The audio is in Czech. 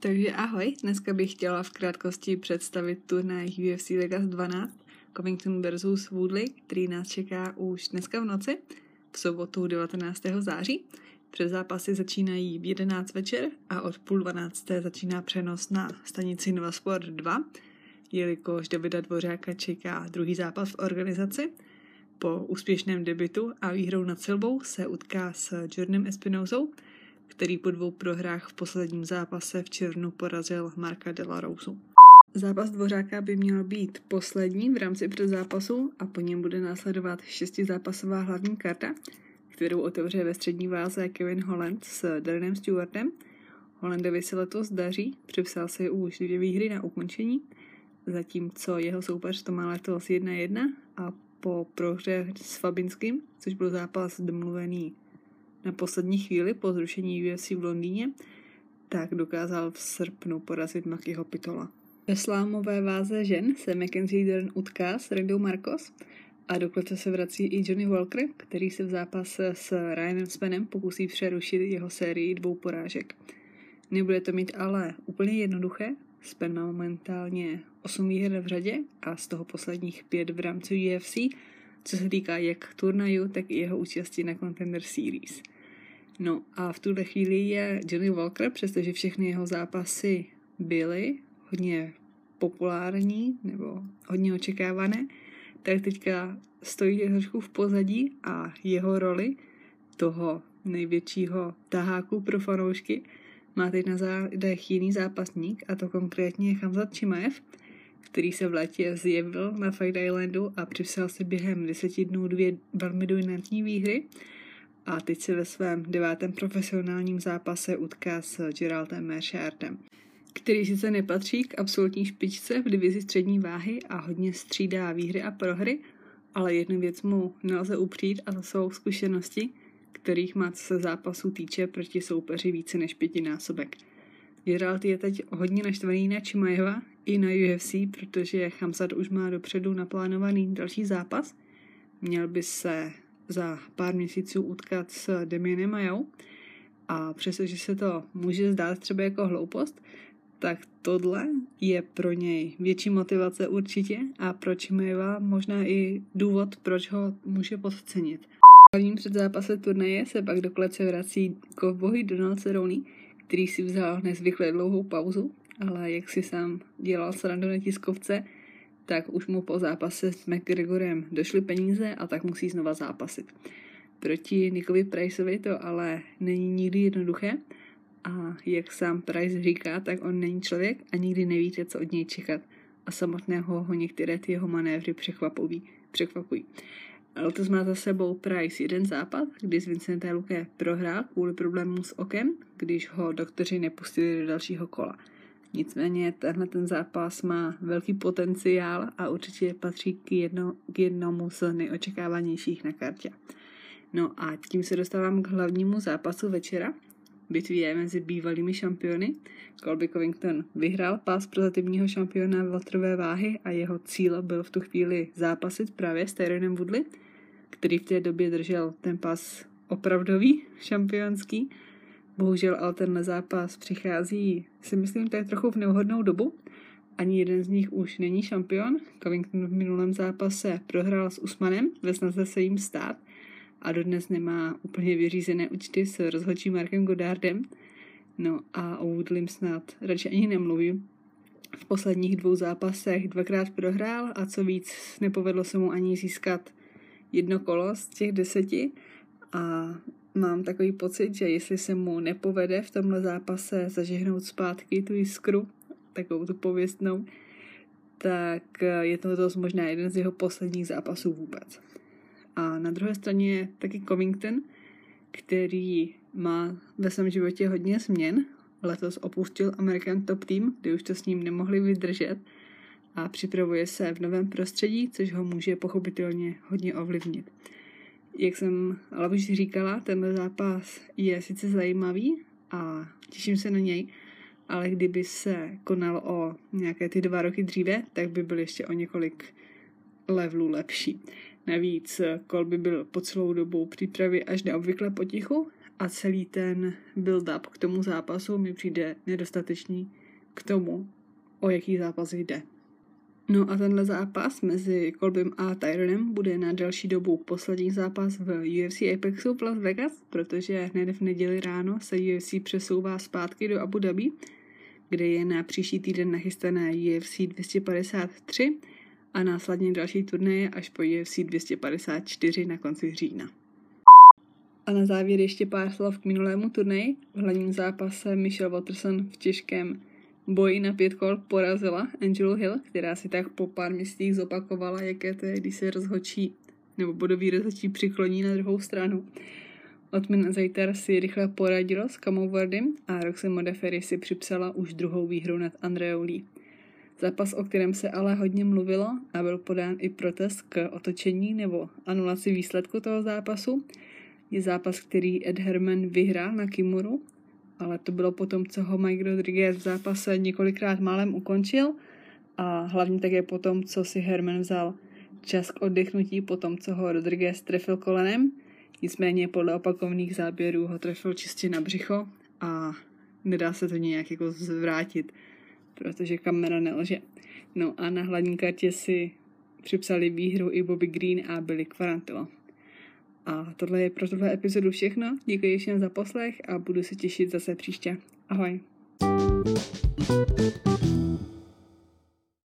Takže ahoj, dneska bych chtěla v krátkosti představit turnaj UFC Vegas 12 Covington versus Woodley, který nás čeká už dneska v noci, v sobotu 19. září. Před zápasy začínají v 11 večer a od půl 12. začíná přenos na stanici Nova Sport 2, jelikož Davida Dvořáka čeká druhý zápas v organizaci. Po úspěšném debitu a výhrou nad Silbou se utká s Jordanem Espinozou, který po dvou prohrách v posledním zápase v červnu porazil Marka de la Rousu. Zápas Dvořáka by měl být poslední v rámci předzápasu a po něm bude následovat šestizápasová hlavní karta, kterou otevře ve střední váze Kevin Holland s Darrenem Stewartem. Hollandovi se letos daří, připsal si už dvě výhry na ukončení, zatímco jeho soupeř to má letos 1-1 a po prohře s Fabinským, což byl zápas domluvený na poslední chvíli po zrušení UFC v Londýně, tak dokázal v srpnu porazit Makyho Pitola. Ve slámové váze žen se Mackenzie Dern utká s Rendou Marcos a do se vrací i Johnny Walker, který se v zápase s Ryanem Spenem pokusí přerušit jeho sérii dvou porážek. Nebude to mít ale úplně jednoduché. Spen má momentálně 8 výher v řadě a z toho posledních 5 v rámci UFC, co se týká jak turnaju, tak i jeho účasti na Contender Series. No a v tuhle chvíli je Johnny Walker, přestože všechny jeho zápasy byly hodně populární nebo hodně očekávané, tak teďka stojí trošku v pozadí a jeho roli toho největšího taháku pro fanoušky má teď na zádech jiný zápasník a to konkrétně Hamzat Čimaev, který se v létě zjevil na Fight Islandu a připsal si během deseti dnů dvě velmi dominantní výhry a teď se ve svém devátém profesionálním zápase utká s Geraldem Mershardem který sice nepatří k absolutní špičce v divizi střední váhy a hodně střídá výhry a prohry, ale jednu věc mu nelze upřít a to jsou zkušenosti, kterých má se zápasu týče proti soupeři více než pětinásobek. Geralt je teď hodně naštvaný na Čimajeva i na UFC, protože Hamzat už má dopředu naplánovaný další zápas. Měl by se za pár měsíců utkat s Demienem Majou a přestože se to může zdát třeba jako hloupost, tak tohle je pro něj větší motivace určitě a proč Mejva možná i důvod, proč ho může podcenit. V hlavním předzápase turnaje se pak do klece vrací kovbohy Donald Cerrone, který si vzal nezvykle dlouhou pauzu, ale jak si sám dělal srandu na tiskovce, tak už mu po zápase s McGregorem došly peníze a tak musí znova zápasit. Proti Nikovi Priceovi to ale není nikdy jednoduché, a jak sám Price říká, tak on není člověk a nikdy nevíte, co od něj čekat. A samotného ho některé ty jeho manévry překvapují. překvapují. Letos má za sebou Price jeden zápas, kdy s Vincente Luque prohrál kvůli problémům s okem, když ho doktoři nepustili do dalšího kola. Nicméně tenhle ten zápas má velký potenciál a určitě patří k, jedno, k jednomu z nejočekávanějších na kartě. No a tím se dostávám k hlavnímu zápasu večera, bitvě mezi bývalými šampiony. Colby Covington vyhrál pás prozatímního šampiona veltrové váhy a jeho cíl byl v tu chvíli zápasit právě s Tyronem Woodley, který v té době držel ten pás opravdový, šampionský. Bohužel ale tenhle zápas přichází, si myslím, tak trochu v nevhodnou dobu. Ani jeden z nich už není šampion. Covington v minulém zápase prohrál s Usmanem ve snaze se jim stát a dodnes nemá úplně vyřízené účty s rozhodčím Markem Godardem. No a o Woodlim snad radši ani nemluvím. V posledních dvou zápasech dvakrát prohrál a co víc, nepovedlo se mu ani získat jedno kolo z těch deseti a mám takový pocit, že jestli se mu nepovede v tomhle zápase zažehnout zpátky tu jiskru, takovou tu pověstnou, tak je to dost možná jeden z jeho posledních zápasů vůbec. A na druhé straně je taky Covington, který má ve svém životě hodně změn. Letos opustil American Top Team, kde už to s ním nemohli vydržet a připravuje se v novém prostředí, což ho může pochopitelně hodně ovlivnit. Jak jsem ale už říkala, tenhle zápas je sice zajímavý a těším se na něj, ale kdyby se konal o nějaké ty dva roky dříve, tak by byl ještě o několik levelů lepší. Navíc Kolby byl po celou dobu přípravy až neobvykle potichu a celý ten build-up k tomu zápasu mi přijde nedostatečný k tomu, o jaký zápas jde. No a tenhle zápas mezi Kolbym a Tyronem bude na další dobu poslední zápas v UFC Apexu v Las Vegas, protože hned v neděli ráno se UFC přesouvá zpátky do Abu Dhabi, kde je na příští týden nachystané UFC 253 a následně další turnaje až po UFC 254 na konci října. A na závěr ještě pár slov k minulému turnaji. V hlavním zápase Michelle Watterson v těžkém boji na pět kol porazila Angelu Hill, která si tak po pár měsících zopakovala, jaké to je, když se rozhočí nebo bodový rozhočí přikloní na druhou stranu. Otmin Zajtar si rychle poradilo s Kamou Wardem a Roxy Modafferi si připsala už druhou výhru nad Andreou Lee. Zápas, o kterém se ale hodně mluvilo a byl podán i protest k otočení nebo anulaci výsledku toho zápasu, je zápas, který Ed Herman vyhrál na Kimuru ale to bylo potom, co ho Mike Rodriguez v zápase několikrát málem ukončil a hlavně také potom, co si Herman vzal čas k oddechnutí potom, co ho Rodriguez trefil kolenem. Nicméně podle opakovaných záběrů ho trefil čistě na břicho a nedá se to nějak jako zvrátit, protože kamera nelže. No a na hladní kartě si připsali výhru i Bobby Green a Billy Quarantillo. A tohle je pro tuhle epizodu všechno. Děkuji všem za poslech a budu se těšit zase příště. Ahoj. thank you